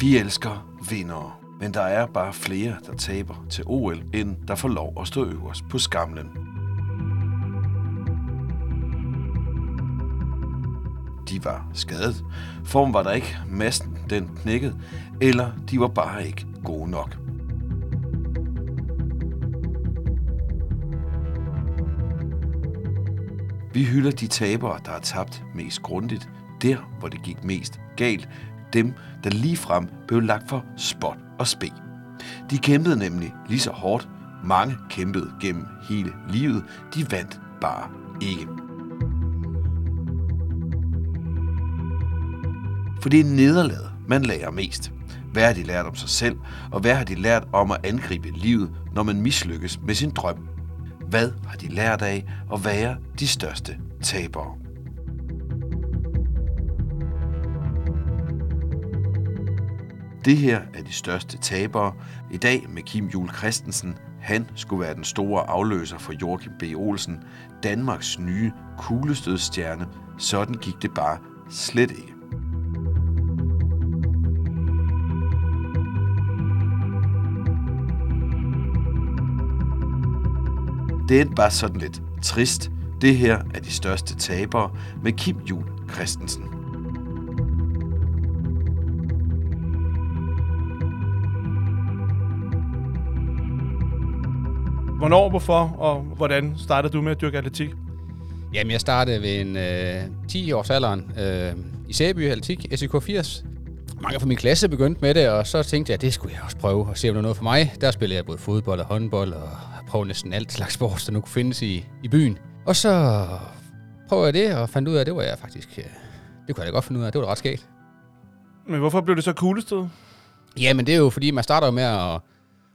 Vi elsker vindere, men der er bare flere, der taber til OL, end der får lov at stå øverst på skamlen. De var skadet, form var der ikke, Massen den knækkede, eller de var bare ikke gode nok. Vi hylder de tabere, der har tabt mest grundigt, der hvor det gik mest galt, dem, der lige frem blev lagt for spot og spe. De kæmpede nemlig lige så hårdt. Mange kæmpede gennem hele livet. De vandt bare ikke. For det er nederlaget, man lærer mest. Hvad har de lært om sig selv, og hvad har de lært om at angribe livet, når man mislykkes med sin drøm? Hvad har de lært af at være de største tabere? Det her er de største tabere. I dag med Kim Jul Christensen. Han skulle være den store afløser for Joachim B. Olsen, Danmarks nye kuglestødstjerne. Sådan gik det bare slet ikke. Det endte bare sådan lidt trist. Det her er de største tabere med Kim Jul Christensen. Hvornår, hvorfor og hvordan startede du med at dyrke atletik? Jamen, jeg startede ved en øh, 10 års alderen øh, i Sæby Atletik, SIK 80. Mange fra min klasse begyndte med det, og så tænkte jeg, at det skulle jeg også prøve og se, om det var noget for mig. Der spillede jeg både fodbold og håndbold, og prøvede næsten alt slags sport, der nu kunne findes i, i byen. Og så prøvede jeg det, og fandt ud af, at det var jeg faktisk... Øh, det kunne jeg da godt finde ud af, det var da ret skægt. Men hvorfor blev det så kuglestød? Jamen, det er jo fordi, man starter jo med at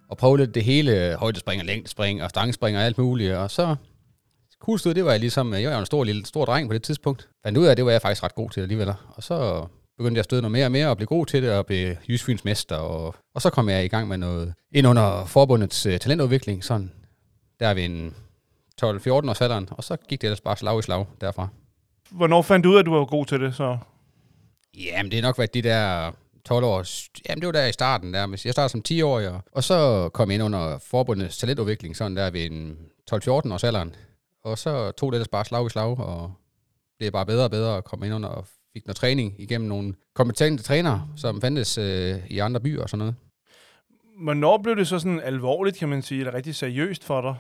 og prøve lidt det hele, højdespring og længdespring og stangspring og alt muligt, og så kuglestød, det var jeg ligesom, jeg var en stor, lille, stor dreng på det tidspunkt. Fandt ud af, at det var jeg faktisk ret god til alligevel. Og så begyndte jeg at støde noget mere og mere og blive god til det og blive Jysfyns mester. Og, og så kom jeg i gang med noget ind under forbundets uh, talentudvikling, sådan der ved en 12-14 års alderen, og så gik det ellers bare slag i slag derfra. Hvornår fandt du ud af, at du var god til det så? Jamen, det er nok været de der 12 år. Jamen, det var der i starten. Der. Jeg startede som 10-årig, og så kom jeg ind under forbundets talentudvikling, sådan der ved en 12-14 års alderen. Og så tog det ellers bare slag i slag, og det er bare bedre og bedre at komme ind under og fik noget træning igennem nogle kompetente trænere, som fandtes øh, i andre byer og sådan noget. Hvornår blev det så sådan alvorligt, kan man sige, eller rigtig seriøst for dig?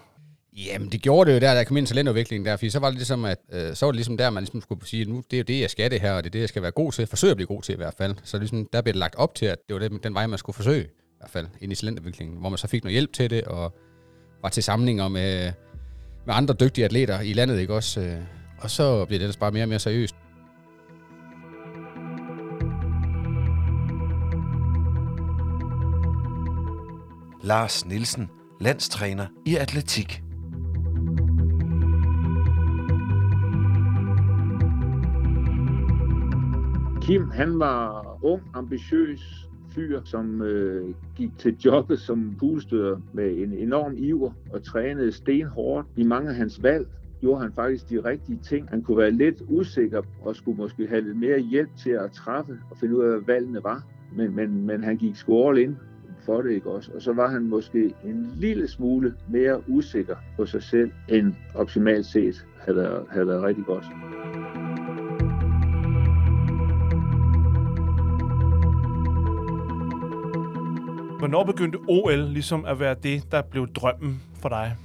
Jamen, det gjorde det jo der, der kom ind talentudviklingen der, fordi så var det ligesom, at, øh, så var det ligesom der, man ligesom skulle sige, at nu det er jo det, jeg skal det her, og det er det, jeg skal være god til, forsøge at blive god til i hvert fald. Så ligesom, der blev det lagt op til, at det var det, den vej, man skulle forsøge, i hvert fald, ind i talentudviklingen, hvor man så fik noget hjælp til det, og var til samlinger med, med andre dygtige atleter i landet, ikke også? Øh, og så blev det ellers bare mere og mere seriøst. Lars Nielsen, landstræner i atletik. Kim, han var ung, ambitiøs fyr, som øh, gik til jobbet som kuglestøder med en enorm iver og trænede stenhårdt. I mange af hans valg gjorde han faktisk de rigtige ting. Han kunne være lidt usikker og skulle måske have lidt mere hjælp til at træffe og finde ud af, hvad valgene var. Men, men, men han gik sgu all in for det, ikke også? Og så var han måske en lille smule mere usikker på sig selv, end optimalt set havde, havde været rigtig godt. Hvornår begyndte OL ligesom at være det, der blev drømmen for dig?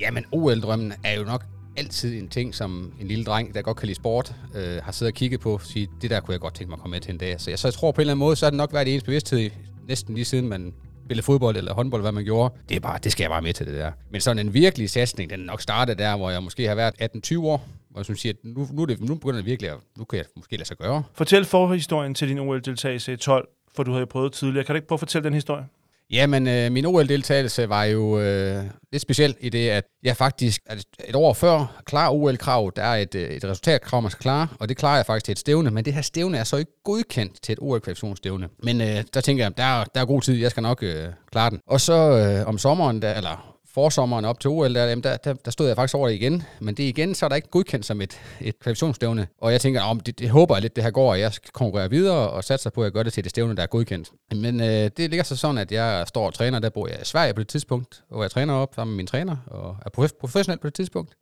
Jamen, OL-drømmen er jo nok altid en ting, som en lille dreng, der godt kan lide sport, øh, har siddet og kigget på, og sige, det der kunne jeg godt tænke mig at komme med til en dag. Så jeg, så jeg tror på en eller anden måde, så har det nok været ens bevidsthed, næsten lige siden man spillede fodbold eller håndbold, hvad man gjorde. Det er bare, det skal jeg bare med til det der. Men sådan en virkelig satsning, den nok startede der, hvor jeg måske har været 18-20 år, hvor jeg siger, at nu, nu, det, nu begynder det virkelig at, nu kan jeg måske lade sig gøre. Fortæl forhistorien til din OL-deltagelse i 12, for du havde jo prøvet tidligere. Kan du ikke prøve at fortælle den historie? Jamen, øh, min OL-deltagelse var jo øh, lidt speciel i det, at jeg faktisk at et år før klar OL-krav, der er et, øh, et resultatkrav, man skal klare, og det klarer jeg faktisk til et stævne, men det her stævne er så ikke godkendt til et OL-kvalifikationsstævne. Men øh, der tænker jeg, der, der er god tid, jeg skal nok øh, klare den. Og så øh, om sommeren, der, eller forsommeren op til OL, der, der, der, der stod jeg faktisk over det igen. Men det igen, så er der ikke godkendt som et, et kvalifikationsstævne. Og jeg tænker, om det, det, håber jeg lidt, det her går, og jeg skal konkurrere videre og satser på, at jeg gør det til det stævne, der er godkendt. Men øh, det ligger så sådan, at jeg står og træner, der bor jeg i Sverige på det tidspunkt, hvor jeg træner op sammen med min træner, og er professionel på det tidspunkt.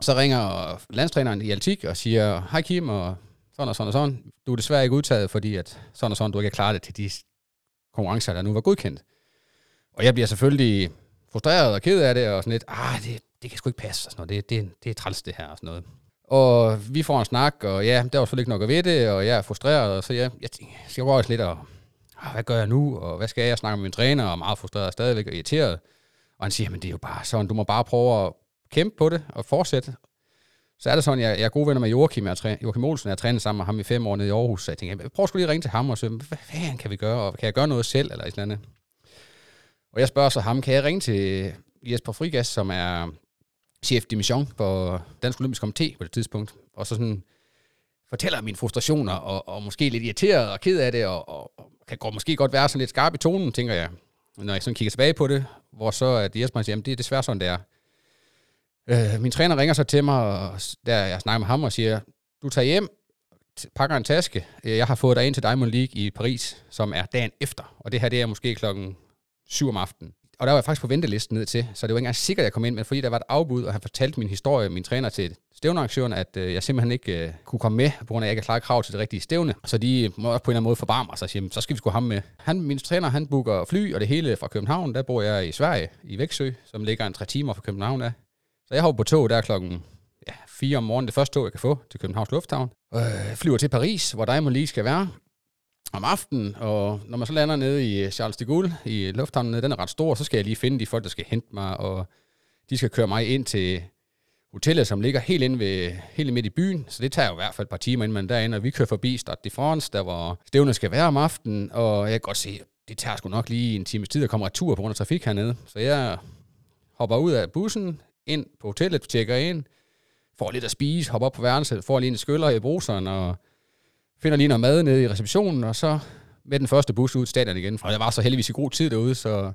Så ringer landstræneren i Altik og siger, hej Kim, og sådan og sådan og sådan. Du er desværre ikke udtaget, fordi at sådan og sådan, du ikke har klaret det til de konkurrencer, der nu var godkendt. Og jeg bliver selvfølgelig frustreret og ked af det, og sådan lidt, ah, det, det kan sgu ikke passe, og sådan noget. Det, det, det er træls det her, og sådan noget. Og vi får en snak, og ja, der var selvfølgelig ikke nok at ved det, og jeg er frustreret, og så jeg, jeg, jeg skal også lidt, og ah, hvad gør jeg nu, og hvad skal jeg? Jeg snakker med min træner, og er meget frustreret stadigvæk og irriteret. Og han siger, men det er jo bare sådan, du må bare prøve at kæmpe på det og fortsætte. Så er det sådan, jeg, jeg er gode venner med Joachim, jeg træ, Joachim Olsen, jeg har trænet sammen med ham i fem år nede i Aarhus, så jeg tænker, jeg prøver sgu lige at ringe til ham og sige, hvad fanden kan vi gøre, og kan jeg gøre noget selv, eller et eller andet. Og jeg spørger så ham, kan jeg ringe til Jesper Frigas, som er chef de mission for Dansk Olympisk Komité på det tidspunkt, og så sådan fortæller mine frustrationer, og, og måske lidt irriteret og ked af det, og, og, og kan godt, måske godt være sådan lidt skarp i tonen, tænker jeg, når jeg sådan kigger tilbage på det, hvor så at Jesper siger, det er desværre sådan, det er. Øh, min træner ringer så til mig, og der jeg snakker med ham og siger, du tager hjem, pakker en taske. Jeg har fået dig ind til Diamond League i Paris, som er dagen efter. Og det her det er måske klokken syv om aftenen. Og der var jeg faktisk på ventelisten ned til, så det var ikke engang sikkert, at jeg kom ind, men fordi der var et afbud, og han fortalte min historie, min træner til stævnearrangøren, at øh, jeg simpelthen ikke øh, kunne komme med, på grund af, at jeg ikke har krav til det rigtige stævne. Så de må også på en eller anden måde forbarme sig og sige, så skal vi sgu ham med. Han, min træner, han booker fly, og det hele fra København. Der bor jeg i Sverige, i Væksø, som ligger en tre timer fra København af. Så jeg hopper på tog der klokken ja, 4 om morgenen, det første tog, jeg kan få til Københavns Lufthavn. Øh, flyver til Paris, hvor Diamond League skal være om aftenen, og når man så lander nede i øh, Charles de Gaulle, i lufthavnen, den er ret stor, så skal jeg lige finde de folk, der skal hente mig, og de skal køre mig ind til hotellet, som ligger helt inde ved, helt midt i byen, så det tager jo i hvert fald et par timer, inden man derinde, og vi kører forbi Stade de France, der hvor stævnet skal være om aftenen, og jeg kan godt se, det tager sgu nok lige en times tid at komme retur på grund af trafik hernede. Så jeg hopper ud af bussen, ind på hotellet, tjekker ind, får lidt at spise, hopper op på værelset, får lige en skyller i bruseren, og finder lige noget mad nede i receptionen, og så med den første bus ud til stadion igen. Og jeg var så heldigvis i god tid derude, så,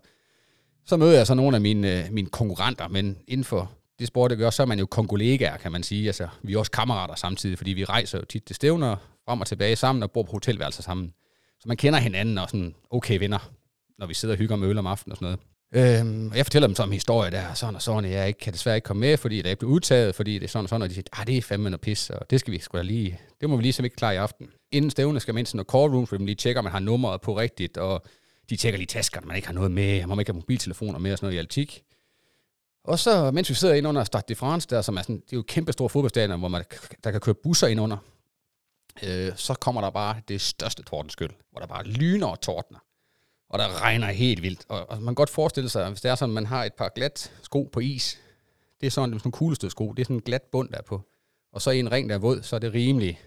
så møder jeg så nogle af mine, øh, mine konkurrenter, men inden for det sport, det gør, så er man jo kongolegaer, kan man sige. Altså, vi er også kammerater samtidig, fordi vi rejser jo tit til stævner, frem og tilbage sammen, og bor på hotelværelser sammen. Så man kender hinanden og sådan okay venner, når vi sidder og hygger med øl om aftenen og sådan noget. Øhm, og jeg fortæller dem så om historie der, sådan og sådan, jeg ikke, kan desværre ikke komme med, fordi det er blevet udtaget, fordi det er sådan og sådan, og de siger, ah, det er fandme noget pis, og det skal vi sgu da lige, det må vi lige så ikke klar i aften. Inden stævne skal man ind til noget call room, for de lige tjekker, om man har nummeret på rigtigt, og de tjekker lige tasker, man ikke har noget med, man ikke har mobiltelefoner med og sådan noget i altik. Og så, mens vi sidder ind under Stade de France, der, som er sådan, det er jo kæmpe store fodboldstadion, hvor man, der kan køre busser ind under, øh, så kommer der bare det største tordenskyld, hvor der bare lyner og tordner og der regner helt vildt. Og, og man kan godt forestille sig, hvis det er sådan, at man har et par glat sko på is, det er sådan, det er sådan kuglestød sko, det er sådan en glat bund der på. Og så i en ring, der er våd, så er det rimelig,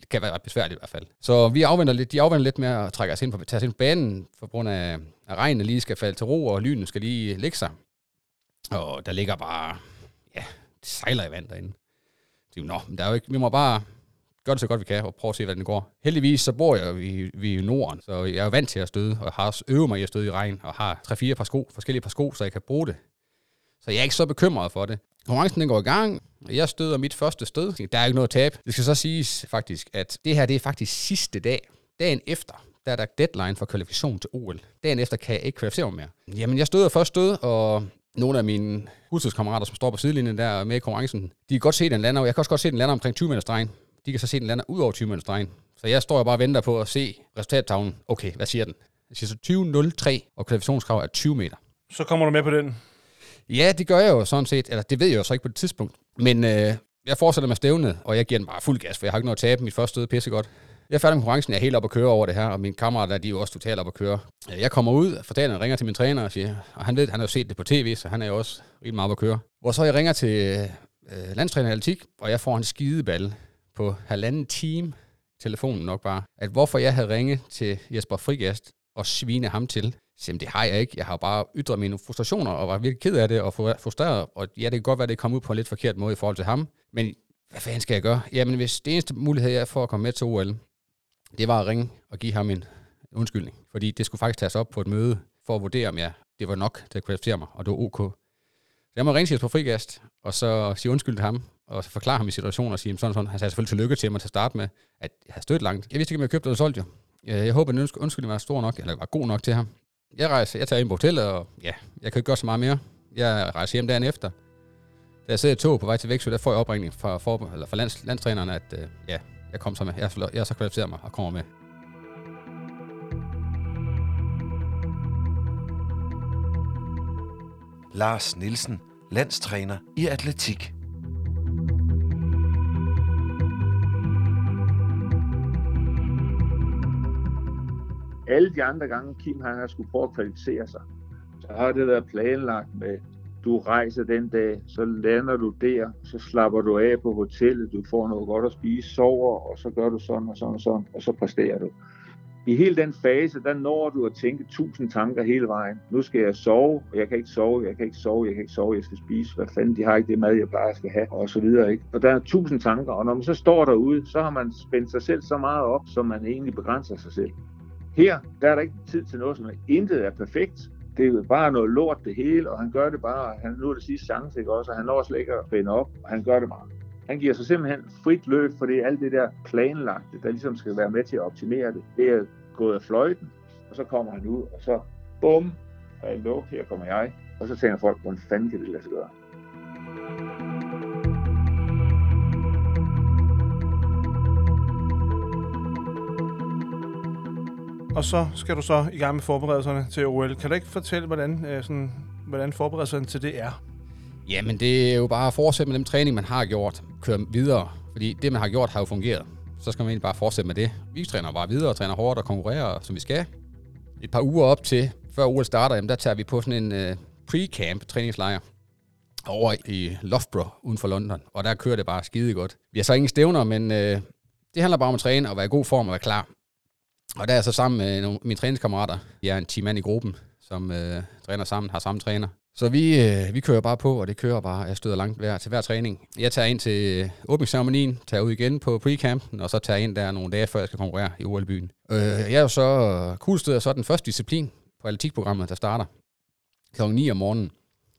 det kan være ret besværligt i hvert fald. Så vi afventer lidt, de afventer lidt med at trække os ind på, tage os ind på banen, for grund af, at regnen lige skal falde til ro, og lynen skal lige lægge sig. Og der ligger bare, ja, det sejler i vand derinde. Så, nå, men der er jo ikke, vi må bare gør det så godt vi kan, og prøver at se, hvordan det går. Heldigvis så bor jeg i, vi i Norden, så jeg er vant til at støde, og har også øvet mig i at støde i regn, og har tre-fire par sko, forskellige par sko, så jeg kan bruge det. Så jeg er ikke så bekymret for det. Konkurrencen den går i gang, og jeg støder mit første stød. Der er ikke noget at tabe. Det skal så siges faktisk, at det her det er faktisk sidste dag. Dagen efter, der er der deadline for kvalifikation til OL. Dagen efter kan jeg ikke kvalificere mig mere. Jamen, jeg støder først stød, og nogle af mine husstedskammerater, som står på sidelinjen der med i konkurrencen, de kan godt se, den lander, og jeg kan også godt se, den lander omkring 20 meters stregen. De kan så se, at den lander ud over 20 meters stregen. Så jeg står jo bare og venter på at se resultattavlen. Okay, hvad siger den? Jeg siger så 20.03, og kvalifikationskrav er 20 meter. Så kommer du med på den? Ja, det gør jeg jo sådan set. Eller det ved jeg jo så ikke på det tidspunkt. Men øh, jeg fortsætter med stævnet, og jeg giver den bare fuld gas, for jeg har ikke noget at tabe. Mit første stød pisse godt. Jeg er færdig med konkurrencen, jeg er helt op at køre over det her, og mine kammerater, de er jo også totalt op at køre. Jeg kommer ud, fortæller, ringer til min træner og siger, og han ved, han har jo set det på tv, så han er jo også rigtig meget op at køre. Hvor så jeg ringer til øh, landstræner i atletik, og jeg får en skideball på halvanden time, telefonen nok bare, at hvorfor jeg havde ringet til Jesper Frigast og svine ham til. Jamen det har jeg ikke. Jeg har bare ytret mine frustrationer og var virkelig ked af det og frustreret. Og ja, det kan godt være, det kom ud på en lidt forkert måde i forhold til ham. Men hvad fanden skal jeg gøre? Jamen, hvis det eneste mulighed jeg for at komme med til OL, det var at ringe og give ham en undskyldning. Fordi det skulle faktisk tages op på et møde for at vurdere, om jeg det var nok til at kvalificere mig, og det var ok. Så jeg må ringe til på frigast, og så sige undskyld til ham, og så forklare ham i situationen og sige sådan sådan. Han sagde selvfølgelig tillykke til mig til at starte med, at jeg havde stødt langt. Jeg vidste ikke, om jeg købte eller solgte jo. Øh, jeg håber, at undskyldning var stor nok, eller var god nok til ham. Jeg rejser, jeg tager ind på hotellet, og ja, jeg kan ikke gøre så meget mere. Jeg rejser hjem dagen efter. Da jeg sidder i tog på vej til Vægtsø, der får jeg opringning fra, for, eller fra lands, landstræneren, at øh, ja, jeg kom så med. Jeg, jeg så kvalificerer mig og kommer med. Lars Nielsen, landstræner i atletik. Alle de andre gange, Kim han har skulle prøve at kvalificere sig, så har det været planlagt med, du rejser den dag, så lander du der, så slapper du af på hotellet, du får noget godt at spise, sover, og så gør du sådan og sådan og sådan, og så præsterer du. I hele den fase, der når du at tænke tusind tanker hele vejen. Nu skal jeg sove, og jeg kan ikke sove, jeg kan ikke sove, jeg kan ikke sove, jeg skal spise. Hvad fanden, de har ikke det mad, jeg plejer skal have, og så videre. Ikke? Og der er tusind tanker, og når man så står derude, så har man spændt sig selv så meget op, som man egentlig begrænser sig selv. Her, der er der ikke tid til noget, som er intet er perfekt. Det er jo bare noget lort det hele, og han gør det bare, han nu er det sidste chance, ikke også, og han når slet ikke at spænde op, og han gør det bare. Han giver sig simpelthen frit løb, for det alt det der planlagte, der ligesom skal være med til at optimere det, det er gået af fløjten, og så kommer han ud, og så bum, hallo, her kommer jeg. Og så tænker folk, hvordan fanden kan det lade sig gøre? Og så skal du så i gang med forberedelserne til OL. Kan du ikke fortælle, hvordan, øh, sådan, hvordan forberedelserne til det er? Jamen, det er jo bare at fortsætte med den træning, man har gjort. Køre videre, fordi det, man har gjort, har jo fungeret. Så skal man egentlig bare fortsætte med det. Vi træner bare videre, træner hårdt og konkurrerer, som vi skal. Et par uger op til, før OL starter, jamen, der tager vi på sådan en øh, pre-camp træningslejr over i Loughborough uden for London, og der kører det bare skide godt. Vi har så ingen stævner, men øh, det handler bare om at træne og være i god form og være klar. Og der er jeg så sammen med nogle, mine træningskammerater. Vi er en team mand i gruppen, som øh, træner sammen, har samme træner. Så vi, øh, vi kører bare på, og det kører bare. Jeg støder langt hver, til hver træning. Jeg tager ind til øh, åbningsceremonien, tager ud igen på pre-campen, og så tager jeg ind der nogle dage, før jeg skal konkurrere i OL-byen. Øh, jeg er jo så øh, kuglestød, så er den første disciplin på atletikprogrammet, der starter kl. 9 om morgenen.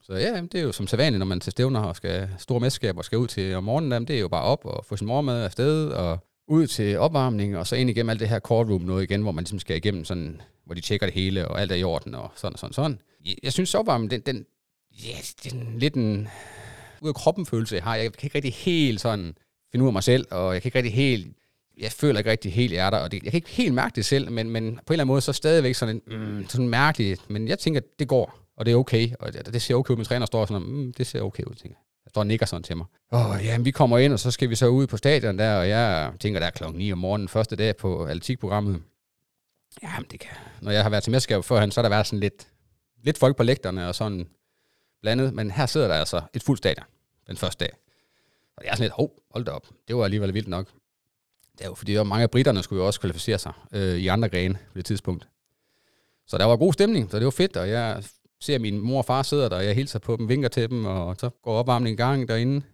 Så ja, det er jo som sædvanligt, når man til stævner og skal store mesterskaber og skal ud til om morgenen, det er jo bare op og få sin morgenmad afsted og ud til opvarmning, og så ind igennem alt det her courtroom noget igen, hvor man ligesom skal igennem sådan, hvor de tjekker det hele, og alt er i orden, og sådan og sådan sådan. Jeg synes opvarmning, den, den, ja, den lidt en ud af kroppen følelse, jeg har. Jeg kan ikke rigtig helt sådan finde ud af mig selv, og jeg kan ikke rigtig helt, jeg føler ikke rigtig helt hjerter, og det, jeg kan ikke helt mærke det selv, men, men på en eller anden måde, så stadigvæk sådan, en, mm, sådan mærkeligt, men jeg tænker, det går, og det er okay, og det, det ser okay ud, min træner står sådan, mm, det ser okay ud, tænker jeg. Står og nikker sådan til mig. Åh, jamen, ja, vi kommer ind, og så skal vi så ud på stadion der, og jeg tænker, der er klokken 9 om morgenen, første dag på atletikprogrammet. Jamen, det kan. Når jeg har været til mesterskab førhen, så har der været sådan lidt, lidt folk på lægterne, og sådan blandet, men her sidder der altså et fuldt stadion den første dag. Og det er sådan lidt, hov, hold da op, det var alligevel vildt nok. Det er jo fordi, der mange af britterne skulle jo også kvalificere sig øh, i andre grene på det tidspunkt. Så der var god stemning, så det var fedt, og jeg ser, min mor og far sidder der, og jeg hilser på dem, vinker til dem, og så går opvarmningen i gang derinde.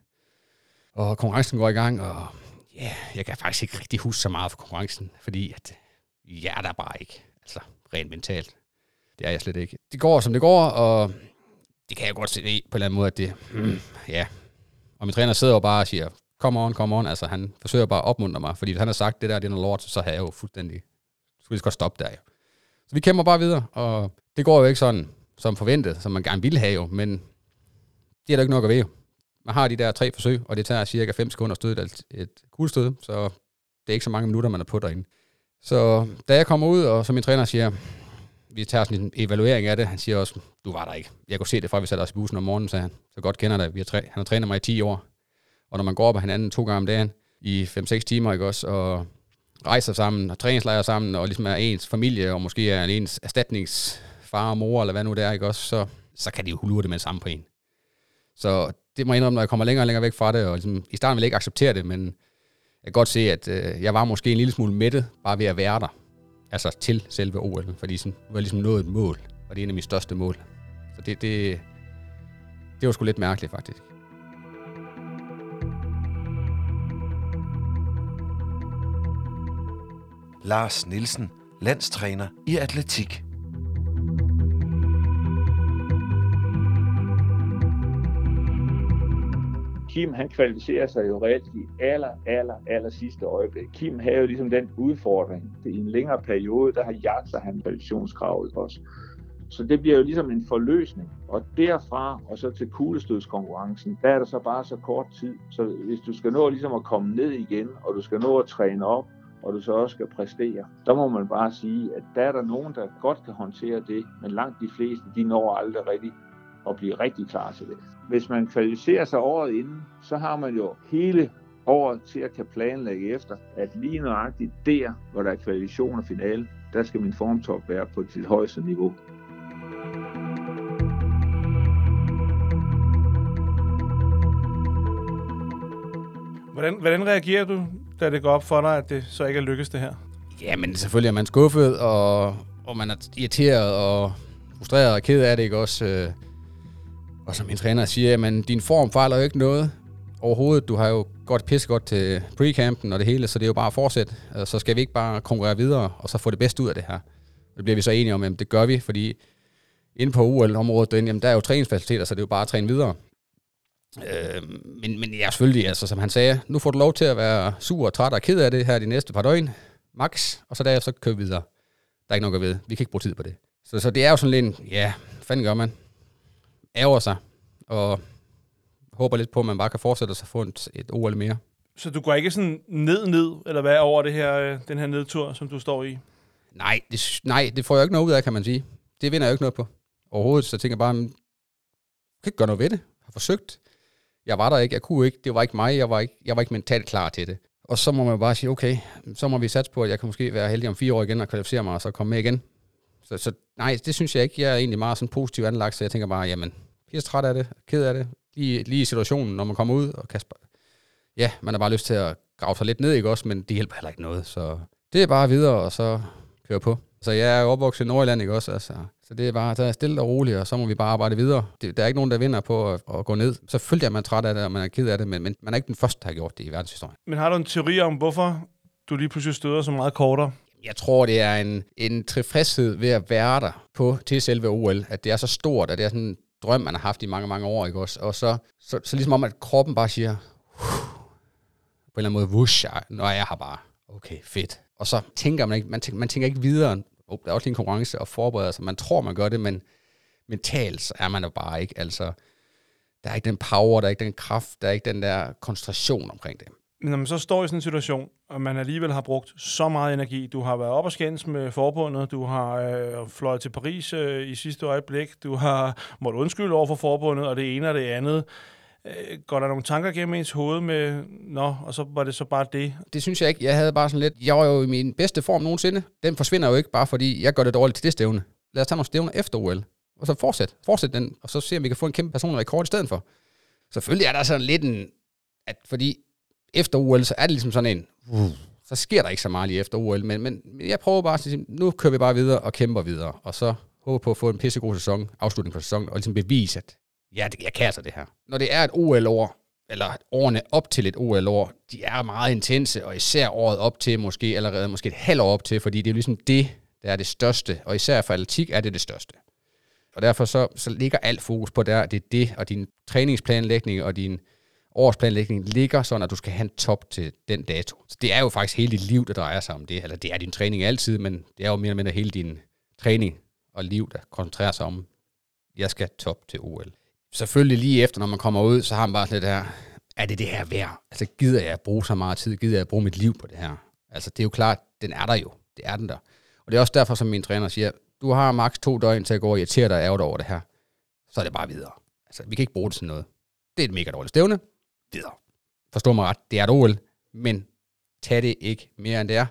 Og konkurrencen går i gang, og ja, yeah, jeg kan faktisk ikke rigtig huske så meget for konkurrencen, fordi at, jeg er der bare ikke, altså rent mentalt. Det er jeg slet ikke. Det går, som det går, og det kan jeg godt se på en eller anden måde, at det, mm, ja. Og min træner sidder jo bare og siger, come on, come on. Altså, han forsøger bare at opmuntre mig, fordi hvis han har sagt, det der det er noget lort, så har jeg jo fuldstændig, så skulle jeg godt stoppe der jo. Så vi kæmper bare videre, og det går jo ikke sådan, som forventet, som man gerne ville have jo, men det er der ikke nok at ved Man har de der tre forsøg, og det tager cirka 5 sekunder at støde et, et kuglestød, så det er ikke så mange minutter, man er på derinde. Så da jeg kommer ud, og så min træner siger, vi tager sådan en evaluering af det. Han siger også, du var der ikke. Jeg kunne se det fra, vi satte os i bussen om morgenen, sagde han så godt kender dig. Vi har træ, han har trænet mig i 10 år. Og når man går op af hinanden to gange om dagen i 5-6 timer, ikke også, og rejser sammen og træningslejer sammen, og ligesom er ens familie, og måske er ens erstatnings far og mor, eller hvad nu det er, ikke også, så, så kan de jo hulure det med samme på en. Så det må jeg indrømme, når jeg kommer længere og længere væk fra det, og ligesom, i starten vil jeg ikke acceptere det, men jeg kan godt se, at øh, jeg var måske en lille smule mættet, bare ved at være der altså til selve OL, fordi sådan, nu var ligesom nået et mål, og det er en af mine største mål. Så det, det, det var sgu lidt mærkeligt, faktisk. Lars Nielsen, landstræner i atletik. Kim, han kvalificerer sig jo reelt i aller, aller, aller sidste øjeblik. Kim havde jo ligesom den udfordring. I en længere periode, der har jagtet han kvalifikationskravet også. Så det bliver jo ligesom en forløsning. Og derfra og så til kuglestødskonkurrencen, der er der så bare så kort tid. Så hvis du skal nå ligesom at komme ned igen, og du skal nå at træne op, og du så også skal præstere, så må man bare sige, at der er der nogen, der godt kan håndtere det, men langt de fleste, de når aldrig rigtig at blive rigtig klar til det. Hvis man kvalificerer sig året inden, så har man jo hele året til at kan planlægge efter, at lige nøjagtigt der, hvor der er kvalifikation og finale, der skal min formtop være på sit højeste niveau. Hvordan, hvordan reagerer du, da det går op for dig, at det så ikke er lykkes det her? Ja, men selvfølgelig er man skuffet, og, og man er irriteret og frustreret og ked af det, ikke også? Og som min træner siger, jamen din form fejler jo ikke noget overhovedet. Du har jo godt pisse godt til pre-campen og det hele, så det er jo bare at fortsætte. Øh, så skal vi ikke bare konkurrere videre, og så få det bedste ud af det her. Det bliver vi så enige om, jamen det gør vi, fordi inde på UL-området, jamen, der er jo træningsfaciliteter, så det er jo bare at træne videre. Øh, men, men ja, selvfølgelig, altså, som han sagde, nu får du lov til at være sur og træt og ked af det her de næste par døgn, max, og så derefter så kører vi videre. Der er ikke noget at vide. Vi kan ikke bruge tid på det. Så, så det er jo sådan lidt, ja, fanden gør man? Ærger sig, og håber lidt på, at man bare kan fortsætte sig få et, et OL mere. Så du går ikke sådan ned, ned, eller hvad, over det her, øh, den her nedtur, som du står i? Nej det, nej, det får jeg ikke noget ud af, kan man sige. Det vinder jeg ikke noget på. Overhovedet, så jeg tænker bare, jeg kan ikke gøre noget ved det. Jeg har forsøgt. Jeg var der ikke, jeg kunne ikke, det var ikke mig, jeg var ikke, jeg var ikke mentalt klar til det. Og så må man bare sige, okay, så må vi satse på, at jeg kan måske være heldig om fire år igen og kvalificere mig, og så komme med igen. Så, så nej, det synes jeg ikke. Jeg er egentlig meget sådan positiv anlagt, så jeg tænker bare, jamen, jeg er træt af det, ked af det, lige, lige i situationen, når man kommer ud, og Kasper, ja, man har bare lyst til at grave sig lidt ned, ikke også, men det hjælper heller ikke noget, så det er bare videre, og så køre på. Så jeg er opvokset i Nordjylland, ikke også, altså, så det er bare, der er stille og roligt, og så må vi bare arbejde videre. Det, der er ikke nogen, der vinder på at, at gå ned. Selvfølgelig er man træt af det, og man er ked af det, men, men man er ikke den første, der har gjort det i verdenshistorien. Men har du en teori om, hvorfor du lige pludselig støder så meget kortere? Jeg tror, det er en, en tilfredshed ved at være der på til selve OL, at det er så stort, at det er sådan drøm, man har haft i mange, mange år, ikke også? Og så, så, så ligesom om, at kroppen bare siger, på en eller anden måde, whoosh, når jeg har bare, okay, fedt. Og så tænker man ikke, man tænker, man tænker ikke videre, oh, der er også lige en konkurrence og forbereder sig. Man tror, man gør det, men mentalt så er man jo bare ikke. Altså, der er ikke den power, der er ikke den kraft, der er ikke den der koncentration omkring det. Men når man så står i sådan en situation, og man alligevel har brugt så meget energi, du har været op og skændes med forbundet, du har øh, fløjet til Paris øh, i sidste øjeblik, du har måttet undskylde over for forbundet, og det ene og det andet. Øh, går der nogle tanker gennem ens hoved med, nå, og så var det så bare det? Det synes jeg ikke. Jeg havde bare sådan lidt, jeg var jo i min bedste form nogensinde. Den forsvinder jo ikke bare fordi, jeg gør det dårligt til det stævne. Lad os tage nogle stævner efter OL. Og så fortsæt, fortsæt den, og så se, om vi kan få en kæmpe personlig rekord i stedet for. Selvfølgelig er der sådan lidt en, at fordi efter OL, så er det ligesom sådan en, uh, så sker der ikke så meget lige efter OL, men, men jeg prøver bare at sige, nu kører vi bare videre og kæmper videre, og så håber på at få en pissegod sæson, afslutning på sæsonen, og ligesom bevise, at ja, det, jeg kan altså det her. Når det er et OL-år, eller årene op til et OL-år, de er meget intense, og især året op til måske allerede måske et halvt år op til, fordi det er ligesom det, der er det største, og især for atletik er det det største. Og derfor så, så ligger alt fokus på der, det er det, og din træningsplanlægning og din årsplanlægning ligger sådan, at du skal have en top til den dato. Så det er jo faktisk hele dit liv, der drejer sig om det. Eller det er din træning altid, men det er jo mere eller mindre hele din træning og liv, der koncentrerer sig om, jeg skal top til OL. Selvfølgelig lige efter, når man kommer ud, så har man bare sådan lidt her, er det det her værd? Altså gider jeg bruge så meget tid? Gider jeg bruge mit liv på det her? Altså det er jo klart, den er der jo. Det er den der. Og det er også derfor, som min træner siger, du har maks to døgn til at gå og irritere dig og over det her. Så er det bare videre. Altså, vi kan ikke bruge det til noget. Det er et mega dårligt stævne videre. Forstå mig ret, det er et OL, men tag det ikke mere end det er.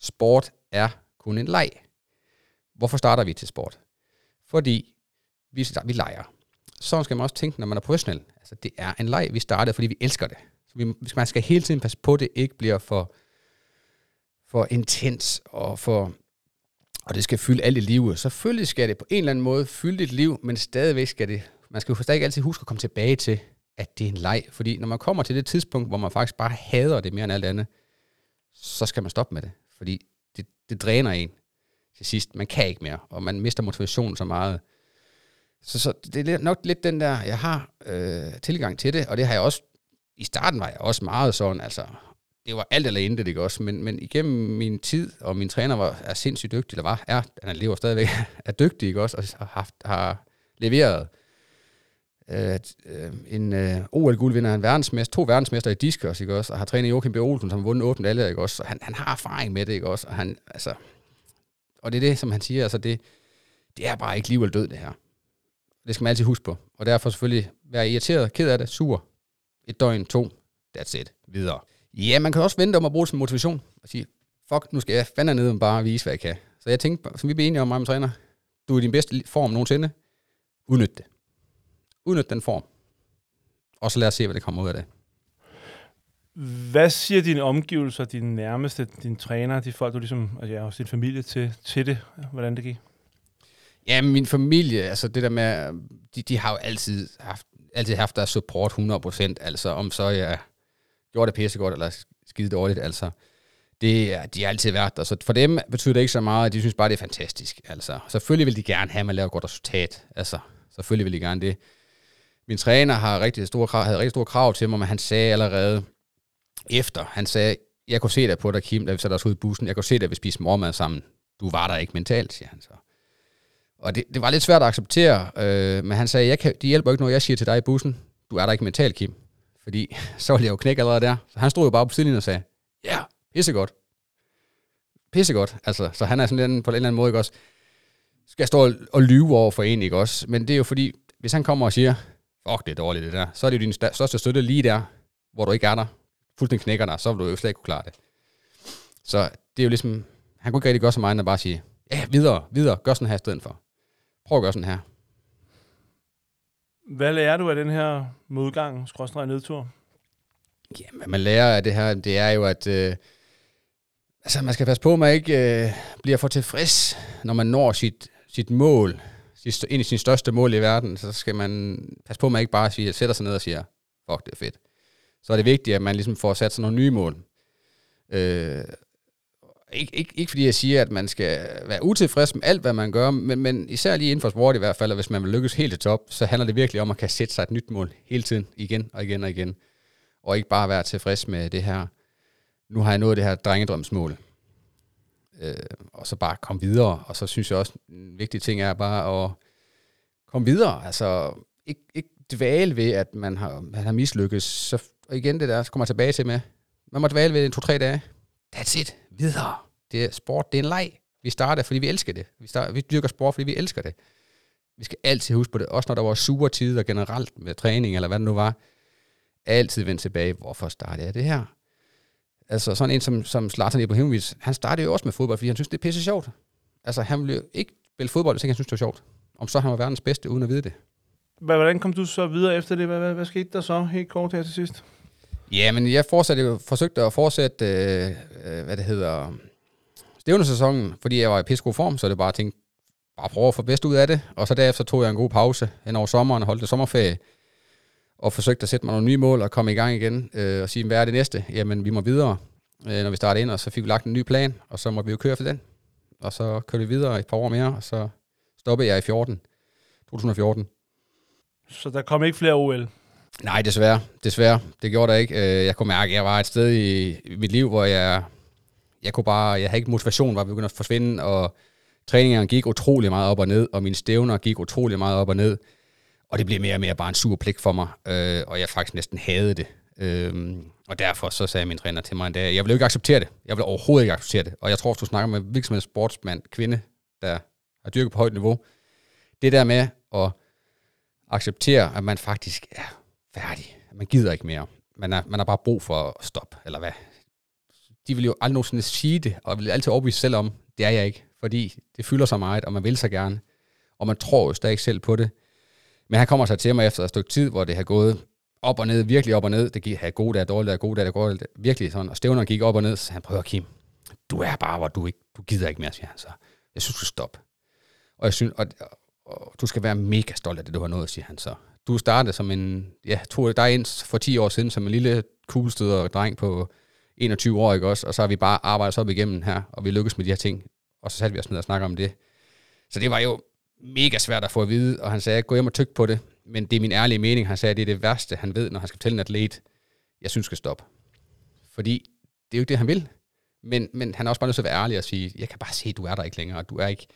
Sport er kun en leg. Hvorfor starter vi til sport? Fordi vi, vi leger. Så skal man også tænke, når man er professionel. Altså, det er en leg, vi starter, fordi vi elsker det. Så vi, man skal hele tiden passe på, at det ikke bliver for, for intens og for og det skal fylde alt i livet. Selvfølgelig skal det på en eller anden måde fylde dit liv, men stadigvæk skal det, man skal jo stadig altid huske at komme tilbage til, at det er en leg. Fordi når man kommer til det tidspunkt, hvor man faktisk bare hader det mere end alt andet, så skal man stoppe med det. Fordi det, det dræner en til sidst. Man kan ikke mere, og man mister motivationen så meget. Så, så det er nok lidt den der, jeg har øh, tilgang til det, og det har jeg også i starten var jeg også meget sådan, altså, det var alt eller intet, ikke også? Men, men igennem min tid, og min træner var, er sindssygt dygtig, eller var, er, han lever stadigvæk, er dygtig, ikke også? Og har, haft, har leveret øh, en øh, OL-guldvinder, en verdensmester, to verdensmester i diskus, ikke også? Og har trænet Joachim B. Olsen, som har vundet åbent alle, ikke også? Så han, han har erfaring med det, ikke også? Og, han, altså, og det er det, som han siger, altså det, det er bare ikke liv eller død, det her. Det skal man altid huske på. Og derfor selvfølgelig være irriteret, ked af det, sur. Et døgn, to, that's it, videre. Ja, man kan også vente om at bruge det som motivation. Og sige, fuck, nu skal jeg fandme ned og bare vise, hvad jeg kan. Så jeg tænkte, som vi blev enige om, mig træner, du er i din bedste form nogensinde. Udnyt det. Udnyt den form. Og så lad os se, hvad det kommer ud af det. Hvad siger dine omgivelser, dine nærmeste, dine træner, de folk, du ligesom, altså ja, også din familie til, til det, hvordan det gik? Ja, min familie, altså det der med, de, de har jo altid haft, altid haft deres support 100%, altså om så jeg gjorde det pissegodt eller skide dårligt, altså det, de har altid været der. Så for dem betyder det ikke så meget, de synes bare, det er fantastisk. Altså, selvfølgelig vil de gerne have, at man laver godt resultat. Altså, selvfølgelig vil de gerne det. Min træner har rigtig store krav, havde rigtig store krav til mig, men han sagde allerede efter, han sagde, jeg kunne se dig på dig, Kim, da vi satte os ud i bussen, jeg kunne se dig, at vi spiste morgenmad sammen. Du var der ikke mentalt, siger han så. Og det, det var lidt svært at acceptere, øh, men han sagde, jeg kan, det hjælper ikke, noget, jeg siger til dig i bussen, du er der ikke mentalt, Kim. Fordi så ville jeg jo knække allerede der. Så han stod jo bare på sidelinjen og sagde, ja, pissegodt. Pissegodt. Altså, så han er sådan en, på en eller anden måde, ikke også, skal stå og lyve over for en, ikke også? Men det er jo fordi, hvis han kommer og siger, fuck, det er dårligt det der, så er det jo din største støtte lige der, hvor du ikke er der, fuldstændig knækker dig, så vil du jo slet ikke kunne klare det. Så det er jo ligesom, han kunne ikke rigtig gøre så meget, end at bare sige, ja, videre, videre, gør sådan her i stedet for. Prøv at gøre sådan her. Hvad lærer du af den her modgang, skråstrej nedtur? Ja, hvad man lærer af det her, det er jo, at øh, altså, man skal passe på, at man ikke øh, bliver for tilfreds, når man når sit, sit mål, en af sine største mål i verden, så skal man passe på, at man ikke bare siger, sætter sig ned og siger, fuck, det er fedt. Så er det vigtigt, at man ligesom får sat sig nogle nye mål. Øh, ikke, ikke, ikke fordi jeg siger, at man skal være utilfreds med alt, hvad man gør, men, men især lige inden for sport i hvert fald, og hvis man vil lykkes helt til top, så handler det virkelig om at kan sætte sig et nyt mål hele tiden, igen og igen og igen. Og ikke bare være tilfreds med det her, nu har jeg nået det her drengedrømsmål. Øh, og så bare komme videre. Og så synes jeg også, en vigtig ting er bare at komme videre. Altså ikke, ikke dvæle ved, at man har, man har mislykkes. Så og igen det der, så kommer jeg tilbage til med, man må dvæle ved en to-tre dage. That's it. Videre. Det er sport, det er en leg. Vi starter, fordi vi elsker det. Vi, starter, vi dyrker sport, fordi vi elsker det. Vi skal altid huske på det, også når der var sure tider generelt med træning, eller hvad det nu var. Altid vende tilbage, hvorfor startede jeg det her? Altså sådan en som, som Zlatan Ibrahimovic, han startede jo også med fodbold, fordi han synes, det er pisse sjovt. Altså han ville jo ikke spille fodbold, hvis ikke han synes, det var sjovt. Om så han var verdens bedste, uden at vide det. Hvordan kom du så videre efter det? Hvad, hvad, hvad skete der så helt kort her til sidst? Ja, men jeg fortsatte forsøgte at fortsætte, øh, øh, hvad det hedder, stævnesæsonen, fordi jeg var i pissegod form, så det bare tænkte, bare prøve at få bedst ud af det. Og så derefter tog jeg en god pause hen over sommeren, holdt det sommerferie, og forsøgte at sætte mig nogle nye mål og komme i gang igen, øh, og sige, hvad er det næste? Jamen, vi må videre, øh, når vi starter ind, og så fik vi lagt en ny plan, og så må vi jo køre for den. Og så kørte vi videre et par år mere, og så stoppede jeg i 14, 2014. Så der kom ikke flere OL? Nej, desværre. Desværre. Det gjorde der ikke. Øh, jeg kunne mærke, at jeg var et sted i mit liv, hvor jeg, jeg kunne bare, jeg havde ikke motivation, var begyndt at forsvinde, og træningerne gik utrolig meget op og ned, og mine stævner gik utrolig meget op og ned. Og det blev mere og mere bare en sur pligt for mig, øh, og jeg faktisk næsten havde det. Øh, og derfor så sagde min træner til mig en dag, jeg vil jo ikke acceptere det. Jeg vil overhovedet ikke acceptere det. Og jeg tror, hvis du snakker med hvilken sportsmand, kvinde, der har dyrket på højt niveau, det der med at acceptere, at man faktisk er færdig. Man gider ikke mere. Man, er, man har bare brug for at stoppe, eller hvad? De vil jo aldrig nogensinde sige det, og vil altid overbevise selv om, det er jeg ikke, fordi det fylder så meget, og man vil så gerne, og man tror jo stadig selv på det. Men han kommer så til mig efter et stykke tid, hvor det har gået op og ned, virkelig op og ned. Det gik have gode dage, dårlige dage, gode dage, dårlige dage, virkelig sådan. Og stævneren gik op og ned, så han prøver, Kim, du er bare, hvor du ikke, du gider ikke mere, siger han så. Jeg synes, du stop. Og jeg synes, og, og, du skal være mega stolt af det, du har nået, siger han så. Du startede som en, ja, tog dig ind for 10 år siden som en lille kuglestøder dreng på 21 år, ikke også? Og så har vi bare arbejdet op igennem her, og vi lykkedes med de her ting. Og så satte vi os ned og snakke om det. Så det var jo mega svært at få at vide, og han sagde, gå hjem og tyk på det. Men det er min ærlige mening. Han sagde, at det er det værste, han ved, når han skal fortælle en atlet. jeg synes skal stoppe. Fordi det er jo ikke det, han vil. Men, men han er også bare nødt til at være ærlig og sige, jeg kan bare se, at du er der ikke længere. og Du er ikke,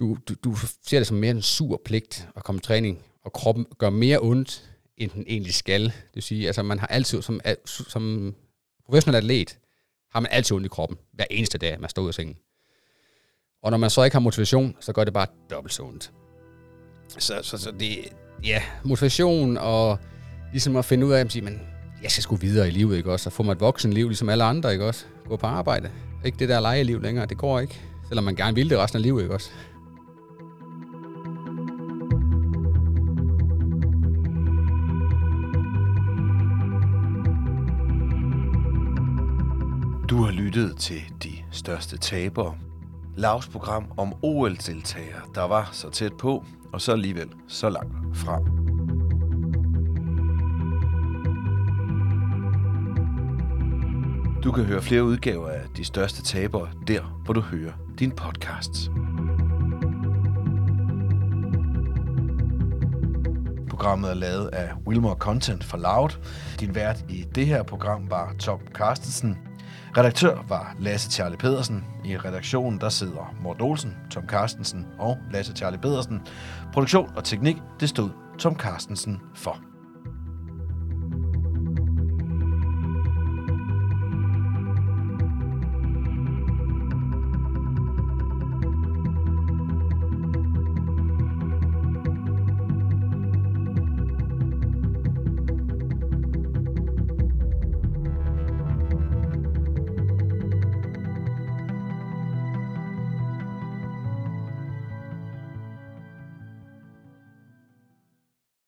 du, du, du ser det som mere en sur pligt at komme i træning, og kroppen gør mere ondt, end den egentlig skal. Det vil sige, altså man har altid, som, som professionel atlet, har man altid ondt i kroppen, hver eneste dag, man står ud af sengen. Og når man så ikke har motivation, så gør det bare dobbelt så ondt. Så, så, så det, ja, motivation og ligesom at finde ud af, at sige, men jeg skal sgu videre i livet, ikke også? Og få mig et voksenliv, ligesom alle andre, ikke også? Gå på arbejde. Ikke det der lejeliv længere, det går ikke. Selvom man gerne vil det resten af livet, ikke også? Du har lyttet til De Største Tabere. Lavs program om OL-deltagere, der var så tæt på, og så alligevel så langt fra. Du kan høre flere udgaver af De Største Tabere der, hvor du hører din podcasts. Programmet er lavet af Wilmore Content for Loud. Din vært i det her program var Tom Carstensen. Redaktør var Lasse Charlie Pedersen. I redaktionen der sidder Mort Olsen, Tom Carstensen og Lasse Charlie Pedersen. Produktion og teknik, det stod Tom Carstensen for.